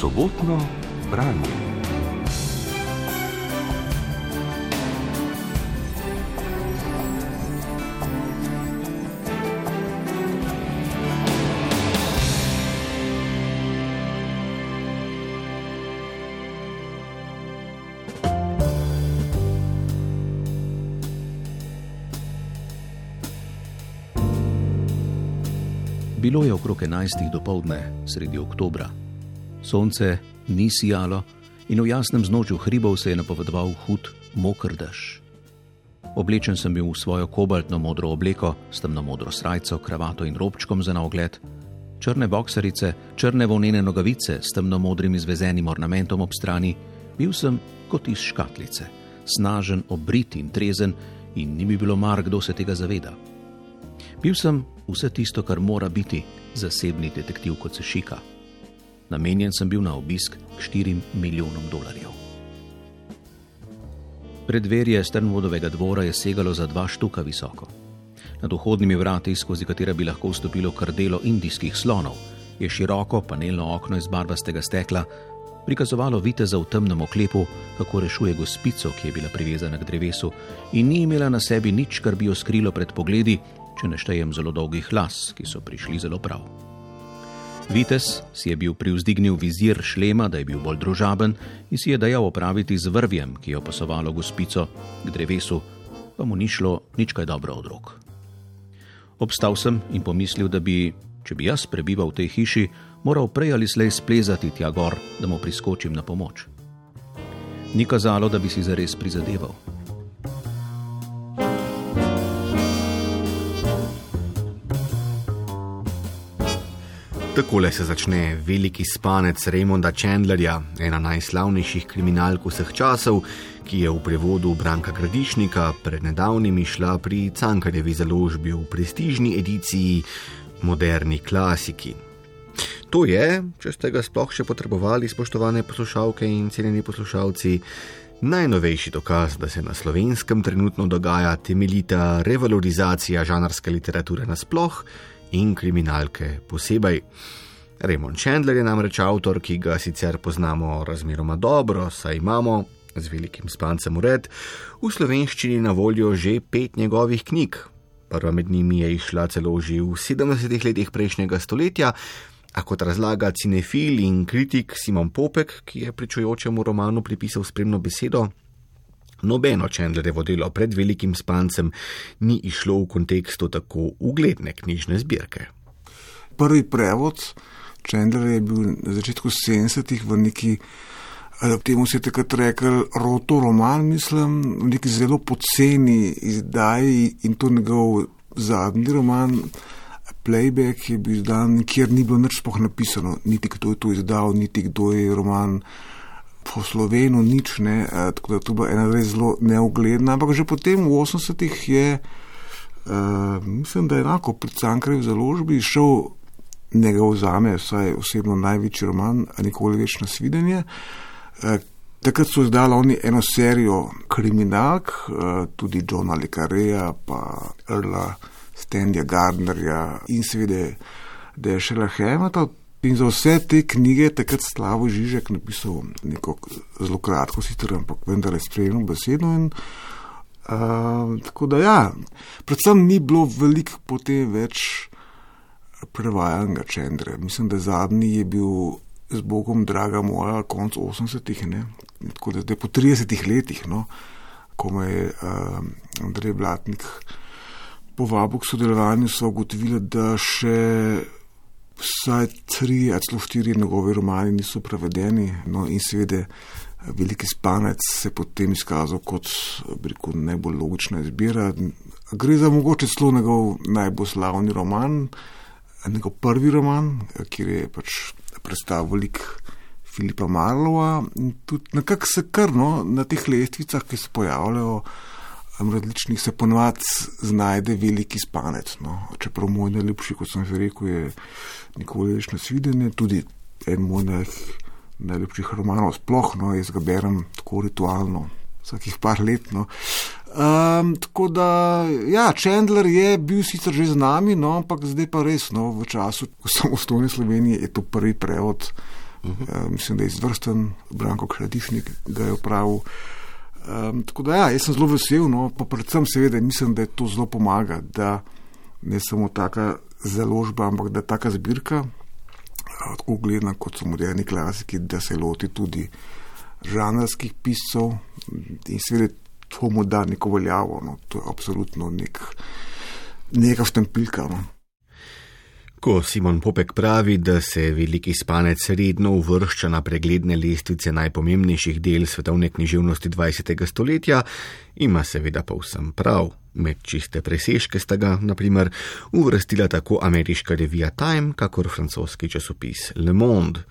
sobotno branje. Bilo je okrog 11. dopoledne, sredi oktobra. Sonce ni sijalo in v jasnem znožju hribov se je napovedoval hud, moker dež. Oblečen sem bil v svojo kobaltno modro obleko, s temno modro srajco, kravato in robčkom za naogled, črne boksarice, črne volnene nogavice s temno modrim izvezenim ornamentom ob strani, bil sem kot iz škatlice, snažen, obrit in trezen in ni mi bilo mar, kdo se tega zaveda. Bil sem vse tisto, kar mora biti zasebni detektiv kot se šika. Namenjen sem bil na obisk k 4 milijonom dolarjev. Predverje Strnvodovega dvora je segalo za dva štuka visoko. Nad vhodnimi vrati, skozi katera bi lahko vstopilo krdelo indijskih slonov, je široko panelno okno iz barvastega stekla prikazovalo viteza v temnem oklepu, kako rešuje gospico, ki je bila privezana k drevesu in ni imela na sebi nič, kar bi jo skrilo pred pogledi, če ne štejem zelo dolgih las, ki so prišli zelo prav. Vites si je bil privzdignil vizir šlema, da je bil bolj družaben in si je dejal opraviti z vrvjem, ki je opasovalo gospico k drevesu, pa mu ni šlo nič kaj dobro od rok. Obstal sem in pomislil, da bi, če bi jaz prebival v tej hiši, moral prej ali slej splezati tja gor, da mu priskočim na pomoč. Ni kazalo, da bi si zares prizadeval. Takole se začne veliki spanec Raymonda Chandlerja, ena najslavnejših kriminalk vseh časov, ki je v prevodu Branka Gradišnika pred nedavnimi šla pri Cankarjevi založbi v prestižni ediciji Moderni klasiki. To je, če ste ga sploh še potrebovali, spoštovane poslušalke in cenjeni poslušalci, najnovejši dokaz, da se na slovenskem trenutno dogaja temeljita revalorizacija žanrske literature nasploh in kriminalke posebej. Raymond Chandler je namreč avtor, ki ga sicer poznamo razmeroma dobro, saj imamo z velikim spancem ured v slovenščini na voljo že pet njegovih knjig. Prva med njimi je išla celo že v 70-ih letih prejšnjega stoletja, a kot razlaga cinefil in kritik Simon Popek, ki je pričujočemu romanu pripisal spremno besedo, Nobeno Chandlerjevo delo pred velikim spancem ni išlo v kontekstu tako ugledne knjižne zbirke. Prvi prevod Chandler je bil na začetku 70-ih v neki, temu se je takrat rekel, roto roman, mislim, v neki zelo poceni izdaji in to njegov zadnji roman. Playback je bil izdan, kjer ni bilo nič spoh napisano, niti kdo je to izdal, niti kdo je roman po Slovenu nič, ne, eh, tako da je to bila ena res zelo neugledna, ampak že potem v 80-ih je, uh, mislim, da je enako pri Cankarju založbi šel njegov zame, vsaj osebno največji roman, nikoli več na svidenje. Uh, takrat so izdali oni eno serijo kriminalk, tudi Johna Lekareja, pa Erla Stendja Gardnerja in seveda Dešela Hemata. In za vse te knjige je takrat Slavo Žižek napisal neko zelo kratko, sicer, ampak vendar je spremljal besedo. In, uh, tako da, ja, predvsem ni bilo veliko potem več prevajanja Čendre. Mislim, da zadnji je bil z Bogom, draga moja, konc 80-ih, tako da zdaj po 30 letih, no, ko me je uh, Andrej Blatnik povabil k sodelovanju, so ugotovili, da še vsaj tri, ali celo štiri njegove romane niso prevedeni. No, in seveda, veliki spanec se je potem izkazal kot rekel, najbolj logična izbira. Gre za mogoče celo njegov najbolj slavni roman, njegov prvi roman, kjer je pač predstavil velik. Filipa Marlova in tudi nekako se krno na teh lestvicah, ki se pojavljajo, različnih se ponovadi znajde veliki spanec. No. Čeprav moj najljubši, kot sem že rekel, je nikoli več nasviden, tudi en moj najljubših romanov, sploh no, jaz ga berem tako ritualno, vsakih par let. No. Um, tako da, ja, Chandler je bil sicer že z nami, no, ampak zdaj pa res, no, v času samostojne Slovenije je to prvi prevod Uh -huh. uh, mislim, da je izvrsten, Branko Kradišnik ga je upravil. Um, tako da, ja, jaz sem zelo vesel, no, pa predvsem seveda mislim, da je to zelo pomaga, da ne samo taka založba, ampak da taka zbirka, tako gledana kot so moderni klasiki, da se loti tudi žanrskih piscev in seveda to mu da neko veljavo. No, to je absolutno nek, neka štempilka. No. Ko Simon Popek pravi, da se veliki spanec redno uvršča na pregledne lestvice najpomembnejših del svetovne književnosti 20. stoletja, ima seveda povsem prav. Med čiste presežke sta ga, na primer, uvrstila tako ameriška revija Time, kakor francoski časopis Le Monde.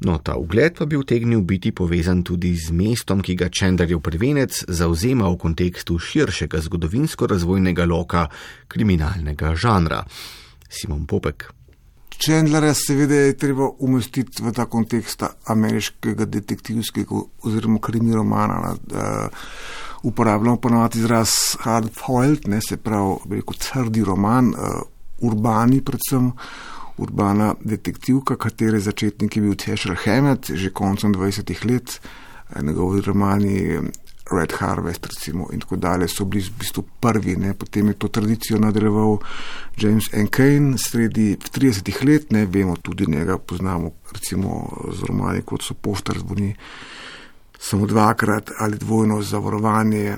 No, ta ugled pa bi utegnil biti povezan tudi z mestom, ki ga Čendarjev prvenec zauzema v kontekstu širšega zgodovinsko-razvojnega loka kriminalnega žanra. Simon Popek. Čendlera seveda je treba umestiti v ta kontekst ameriškega detektivskega oziroma krimi romana. Uporabljamo ponovadi izraz hard foiled, ne se pravi, rekel, trdi roman, urbani predvsem, urbana detektivka, katere začetnik je bil Tešer Hammett, že koncem 20. let, njegovi romani Red Harvest recimo, in tako dalje so bili v bistvu prvi, ne. potem je to tradicijo nadaljeval James N. Kane sredi 30. let, ne vemo tudi njega, poznamo recimo z romani kot so Poštar zvoni samo dvakrat ali dvojno zavarovanje.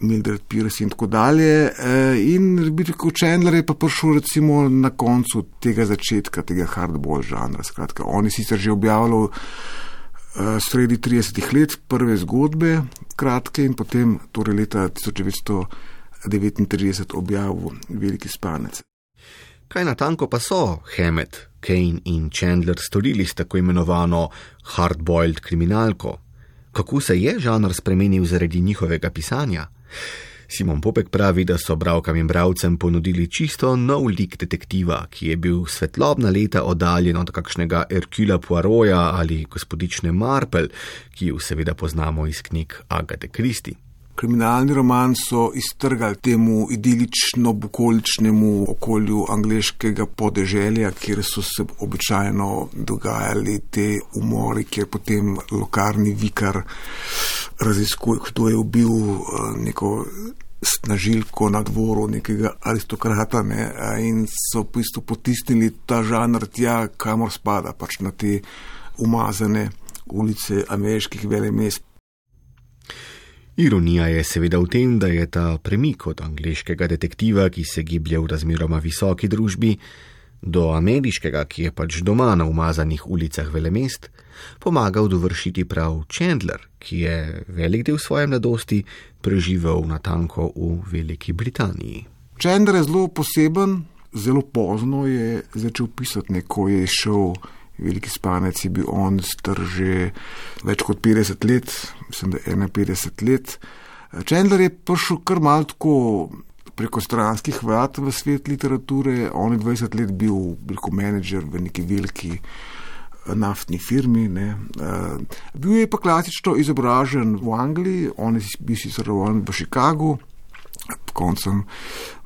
Mildred Pierce in tako dalje. E, in biti kot Chandler je pa prišel recimo na koncu tega začetka, tega hardball žanra. Skratka, oni sicer že objavljali Eh, sredi 30 let prve zgodbe, kratke in potem, torej leta 1939, objavil Veliki spanec. Kaj natanko pa so Hammett, Kane in Chandler storili s tako imenovano hardboiled kriminalko? Kako se je žanr spremenil zaradi njihovega pisanja? Simon Popek pravi, da so bravkam in bravcem ponudili čisto nov lik detektiva, ki je bil svetlobna leta oddaljen od kakšnega Erkula Poiroja ali gospodične Marple, ki jo seveda poznamo iz knjig Agate Kristi. Kriminalni roman so iztrgali temu idilično-bukoličnemu okolju angliškega podeželja, kjer so se običajno dogajali te umori, kjer potem lokalni vikar raziskuje, kdo je ubil eh, neko snažilko na dvoru nekega aristokrata ne, in so v bistvu potisnili ta žanr tja, kamor spada, pač na te umazane ulice ameriških velemest. Ironija je seveda v tem, da je ta premik od angliškega detektiva, ki se giblje v razmeroma visoki družbi, do ameriškega, ki je pač doma na umazanih ulicah velemest, pomagal dovršiti prav Chandler, ki je velik del svoje mladosti preživel na tanko v Veliki Britaniji. Chandler je zelo poseben, zelo pozno je začel pisati, ko je šel veliki spanec, je bil on star že več kot 50 let, mislim, da 51 let. Chandler je prišel kar malo tako preko stranskih vrat v svet literature, on je 20 let bil, bil menedžer v neki veliki eh, naftni firmi. Ne. Uh, bil je pa klasično izobražen v Angliji, on je bil sicer rojen v Chicagu. Koncem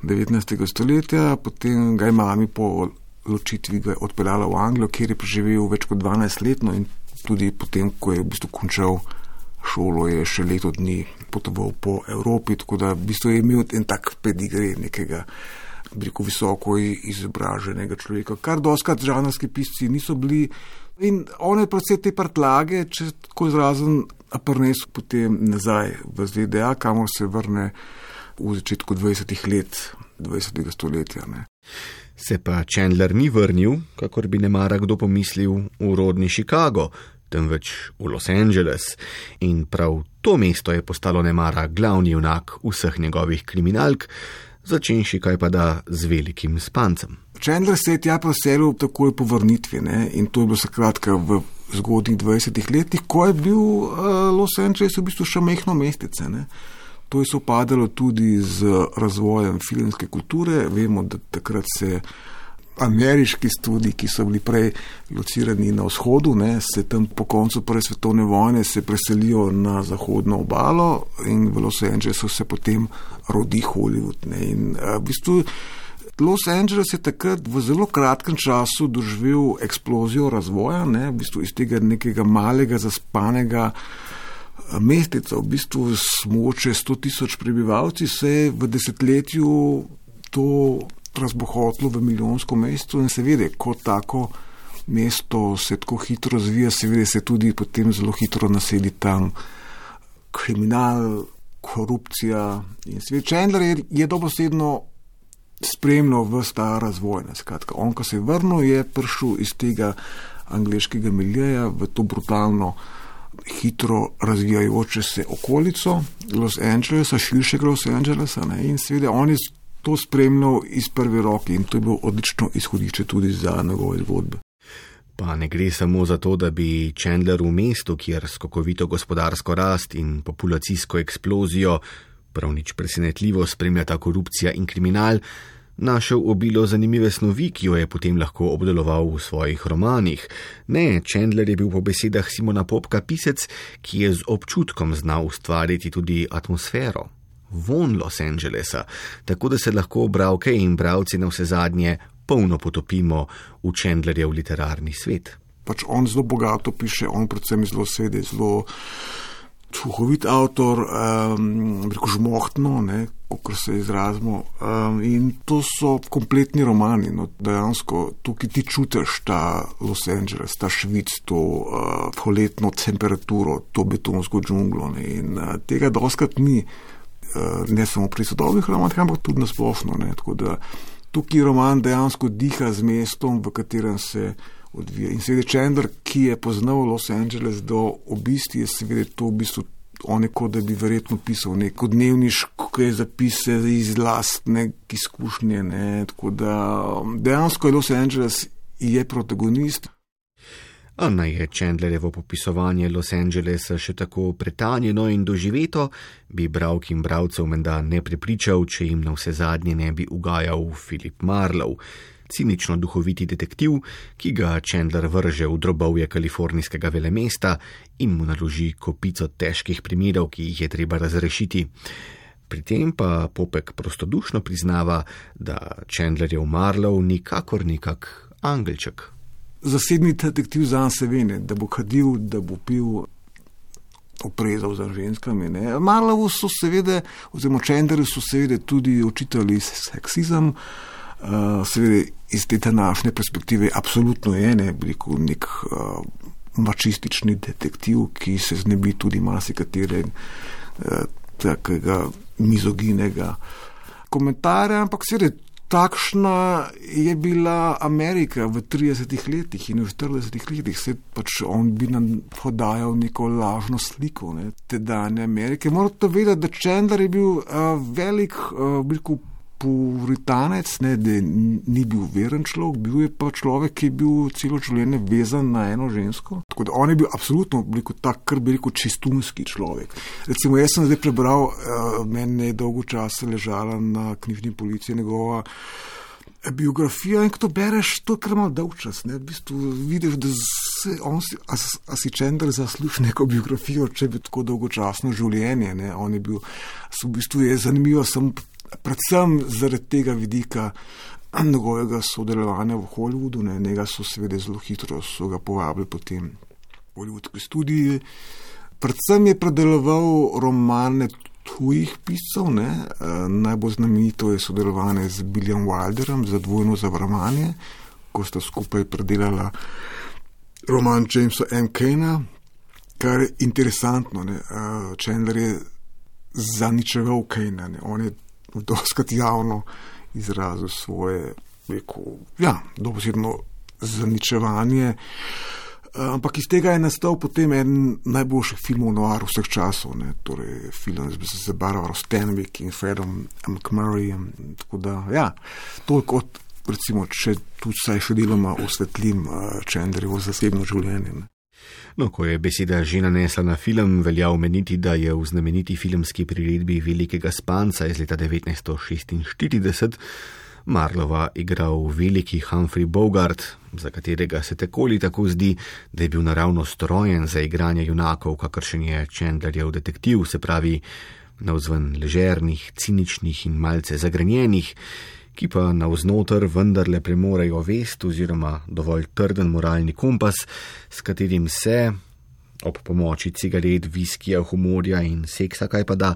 19. stoletja, potem ga je mami po ločitvi odpeljala v Anglijo, kjer je preživel več kot 12 let, no in tudi potem, ko je v bistvu končal šolo, je še leto dni potoval po Evropi, tako da v bistvu je imel en tak pedigre nekega. Veliko visoko izobraženega človeka, kar doskrat žanrski pisci niso bili. In on je predvsej te prtlage, če tako izrazim, prnesel potem nazaj v ZDA, kamor se vrne v začetku 20. let 20. stoletja. Ne. Se pa Chandler ni vrnil, kakor bi ne mara kdo pomislil, v rodni Chicago, temveč v Los Angeles. In prav to mesto je postalo ne mara glavni junak vseh njegovih kriminalk, začenši kaj pa da z velikim spancem. Chandler se je tja preselil takoj po vrnitvi ne? in to je bilo skratka v zgodnjih 20 letih, ko je bil uh, Los Angeles v bistvu še mehko mestece. To je sopadalo tudi z razvojem filmske kulture. Vemo, da takrat se ameriški študiji, ki so bili prej locirani na vzhodu, ne, se tam po koncu Prve svetovne vojne preselijo na zahodno obalo in v Los Angelesu se potem rodi Hollywood. Ne, in, v bistvu, Los Angeles je takrat v zelo kratkem času doživel eksplozijo razvoja, ne, v bistvu iz tega nekega malega, zaspanega eh, mesteca, v bistvu smoče 100 tisoč prebivalci, se je v desetletju to razbohotlo v milijonsko mesto in seveda, kot tako mesto se tako hitro razvija, seveda se tudi potem zelo hitro nasedi tam kriminal, korupcija in svet. Chandler je, je dobesedno spremljal v ta razvoj. Skratka, on, ko se je vrnil, je prišel iz tega angliškega miljeja v to brutalno, hitro razvijajoče se okolico Los Angelesa, širšega Los Angelesa. Ne? In seveda on je to spremljal iz prve roke in to je bilo odlično izhodišče tudi za njegove zgodbe. Pa ne gre samo za to, da bi Chandler v mestu, kjer skokovito gospodarsko rast in populacijsko eksplozijo, prav nič presenetljivo spremljata korupcija in kriminal, našel obilo zanimive snovi, ki jo je potem lahko obdeloval v svojih romanih. Ne, Chandler je bil po besedah Simona Popka pisec, ki je z občutkom znal ustvariti tudi atmosfero von Los Angelesa, tako da se lahko bralke in bralci na vse zadnje polno potopimo v Chandlerjev literarni svet. Pač on zelo bogato piše, on predvsem zelo sedi, zelo čuhovit avtor, um, reko žmohtno, kot se izrazimo. Um, in to so kompletni romani. No, dejansko tukaj ti čutiš ta Los Angeles, ta švic, to uh, poletno temperaturo, to betonsko džunglo. Ne, in uh, tega doskrat ni. Eh, ne samo pri sodobnih romanih, ampak tudi na splošno. Tukaj roman dejansko diha z mestom, v katerem se odvija. In seveda Chandler, ki je poznal Los Angeles do obisti, je seveda to v bistvu oneko, da bi verjetno pisal neko dnevniško zapise iz lastne izkušnje. Ne? Tako da dejansko je Los Angeles je protagonist. A naj je Chandlerjevo popisovanje Los Angelesa še tako pretanjeno in doživeto, bi bravk in bravcev menda ne prepričal, če jim na vse zadnje ne bi ugajal Filip Marlow, cinično duhoviti detektiv, ki ga Chandler vrže v drobovje kalifornijskega velemesta in mu naloži kopico težkih primerov, ki jih je treba razrešiti. Pri tem pa Popek prostodušno priznava, da Chandlerjev Marlow nikakor nikak angelček zasebni detektiv za sebe, da bo kadil, da bo pil, oprezal za ženskami. Malo so seveda, oziroma čenderi so seveda tudi učitali seksizem, uh, seveda iz te današnje perspektive, absolutno je ne, veliko nek uh, mačistični detektiv, ki se znebi tudi marsikatere uh, takega mizoginega komentarja, ampak seveda takšna je bila Amerika v 30-ih letih in v 40-ih letih. Se pač on bi nam podajal neko lažno sliko ne, te dane Amerike. Morate vedeti, da Chandler je bil uh, velik, uh, bil puritanec, ne, da ni bil veren človek, bil je pa človek, ki je bil celo življenje vezan na eno žensko. Tako da on je bil absolutno tak, kar bi rekel, čistunski človek. Recimo, jaz sem zdaj prebral, uh, meni je dolgo časa ležala na knjižni policiji njegova. Eh, biografija in ko to bereš, to je kar malo dolg čas. V bistvu vidiš, da se on si, as, as si čender zasluži neko biografijo, če bi tako dolgočasno življenje. Ne? On je bil, v bistvu je zanimivo, sem predvsem zaradi tega vidika njegovega sodelovanja v Hollywoodu, ne, njega so seveda zelo hitro povabili potem v Hollywoodski studiji. Predvsem je predeloval romane tujih piscev, ne, eh, najbolj znamenito je sodelovanje z Billyjem Wilderjem za dvojno zavarovanje, ko sta skupaj predelala roman Jamesa M. Kena, kar je interesantno. Ne, uh, Chandler je zaničeval Kena, on je doskrat javno izrazil svoje, rekel, ja, dobesedno zaničevanje. Ampak iz tega je nastal potem en najboljših filmov noir vseh časov, ne? torej film z Barbara Stanwyck in Fredom McMurrayem. Tako da, ja, toliko kot, recimo, če tu vsaj še deloma osvetlim Čendrevo eh, zasebno življenje. Ne? No, ko je beseda že nanesla na film, velja omeniti, da je v znameniti filmski priredbi Velikega spanca iz leta 1946 Marlova igral veliki Humphrey Bogart, za katerega se takoli tako zdi, da je bil naravno strojen za igranje junakov, kakršen je Chandlerjev detektiv, se pravi navzven ležernih, ciničnih in malce zagrenjenih ki pa navznoter vendarle premorejo vest oziroma dovolj trden moralni kompas, s katerim se, ob pomoči cigaret, viskija, humorja in seksa, kaj pa da,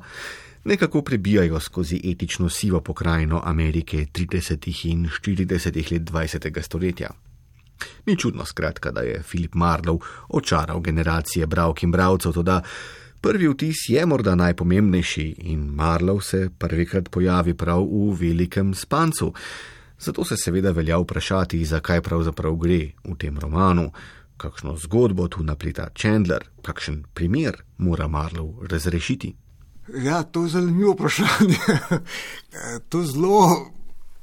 nekako prebijajo skozi etično sivo pokrajino Amerike 30. in 40. let 20. stoletja. Ni čudno, skratka, da je Filip Marlow očaral generacije bravk in bravcev, tudi prvi vtis je morda najpomembnejši in Marlow se prvikrat pojavi prav v velikem spancu. Zato se seveda velja vprašati, zakaj pravzaprav gre v tem romanu, kakšno zgodbo tu napleta Chandler, kakšen primer mora Marlow razrešiti. Ja, to je zanimivo vprašanje. to je zelo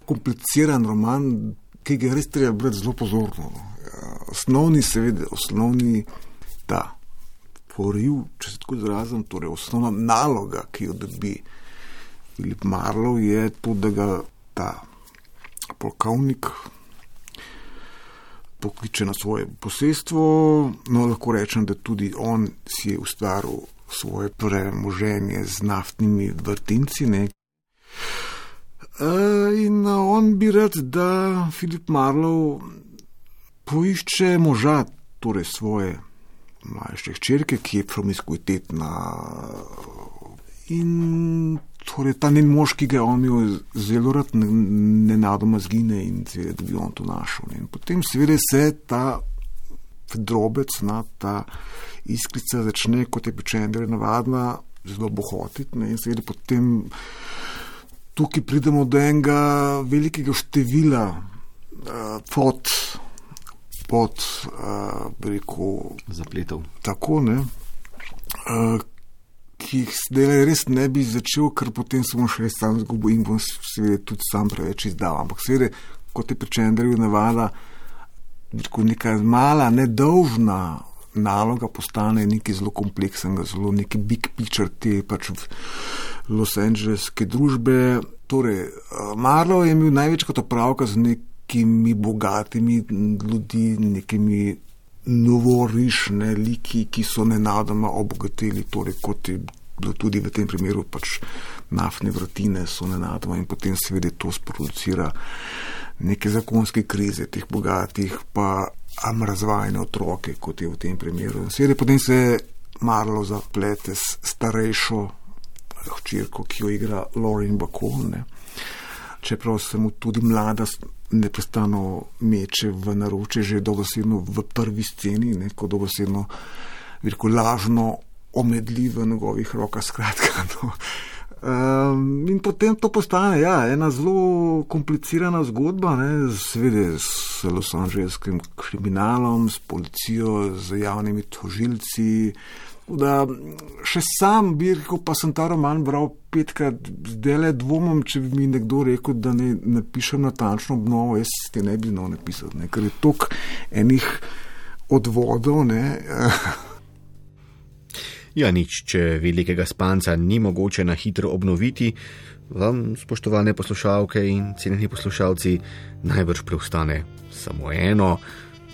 kompliciran roman, ki ga res treba brati zelo pozorno. No. Osnovni, seveda, osnovni ta poriv, če se tako izrazim, torej osnovna naloga, ki jo dobi Filip Marlow, je to, da ga ta polkovnik pokliče na svoje posestvo. No, lahko rečem, da tudi on si je ustvaril svoje premoženje z naftnimi vrtinci. Ne. In on bi rad, da Filip Marlow poišče moža, torej svoje mlajše hčerke, ki je promiskuitetna. In torej ta njen mož, ki ga je on imel zelo rad, nenadoma zgine in seveda, da bi on to našel. Ne. In potem seveda se ta drobec, na ta iskrica začne, kot je pečendere navadna, zelo bohotiti. In seveda potem tukaj pridemo do enega velikega števila uh, pod, pod uh, rekel, zapletov. Tako ne. Uh, Ki jih zdaj res ne bi začel, ker potem se bom še sam zgubil in bom seveda tudi sam preveč izdal. Ampak seveda, kot je pričendaril navada, ko neka mala, nedolžna naloga postane nekaj zelo kompleksnega, zelo neki big picture te pač Los Angeleske družbe. Torej, Marlo je imel največkrat opravka z nekimi bogatimi ljudmi, nekimi novorišne liki, ki so nenadoma obogatili, torej kot je bilo tudi v tem primeru pač naftne vrtine so nenadoma in potem seveda to sproducira neke zakonske krize teh bogatih, pa amrazvajne otroke, kot je v tem primeru. Seveda potem se Marlo zaplete s starejšo hčerko, ki jo igra Lauren Bacon. Čeprav se mu tudi mlada neprestano meče v naroče, že dogosedno v prvi sceni, ne, kot dogosedno veliko lažno omedli v njegovih rokah. Skratka, no. Um, in potem to postane ja, ena zelo komplicirana zgodba, seveda s Los Angeleskim kriminalom, s policijo, z javnimi tožilci. Da, še sam bi rekel, pa sem ta roman bral petkrat, zdaj le dvomim, če bi mi nekdo rekel, da ne napišem natančno obnovo, jaz te ne bi znal napisati, ne, ker je tok enih odvodov. Ne, Ja, nič, če velikega spanca ni mogoče na hitro obnoviti, vam, spoštovane poslušalke in cenjeni poslušalci, najbrž preostane samo eno,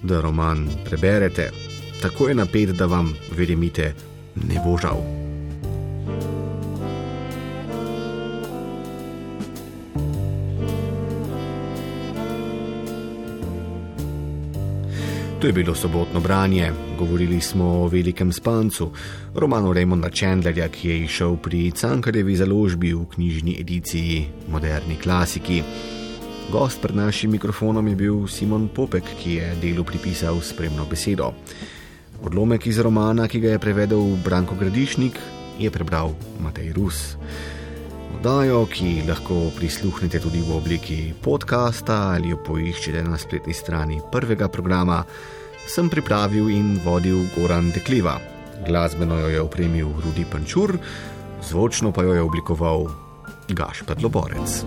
da roman preberete. Tako je napet, da vam, verjemite, ne bo žal. To je bilo sobotno branje. Govorili smo o velikem spancu, romanu Raymonda Chandlerja, ki je išel pri Cankarjevi založbi v knjižni ediciji Moderni klasiki. Gost pred našim mikrofonom je bil Simon Popek, ki je delu pripisal spremno besedo. Odlomek iz romana, ki ga je prevedel Branko Gradišnik, je prebral Matej Rus. Oddajo, ki lahko prisluhnete tudi v obliki podcasta ali jo poiščete na spletni strani prvega programa, sem pripravil in vodil Goran Dekliva. Glasbeno jo je opremil Rudi Pančur, zvočno pa jo je oblikoval Gašpr Loborec.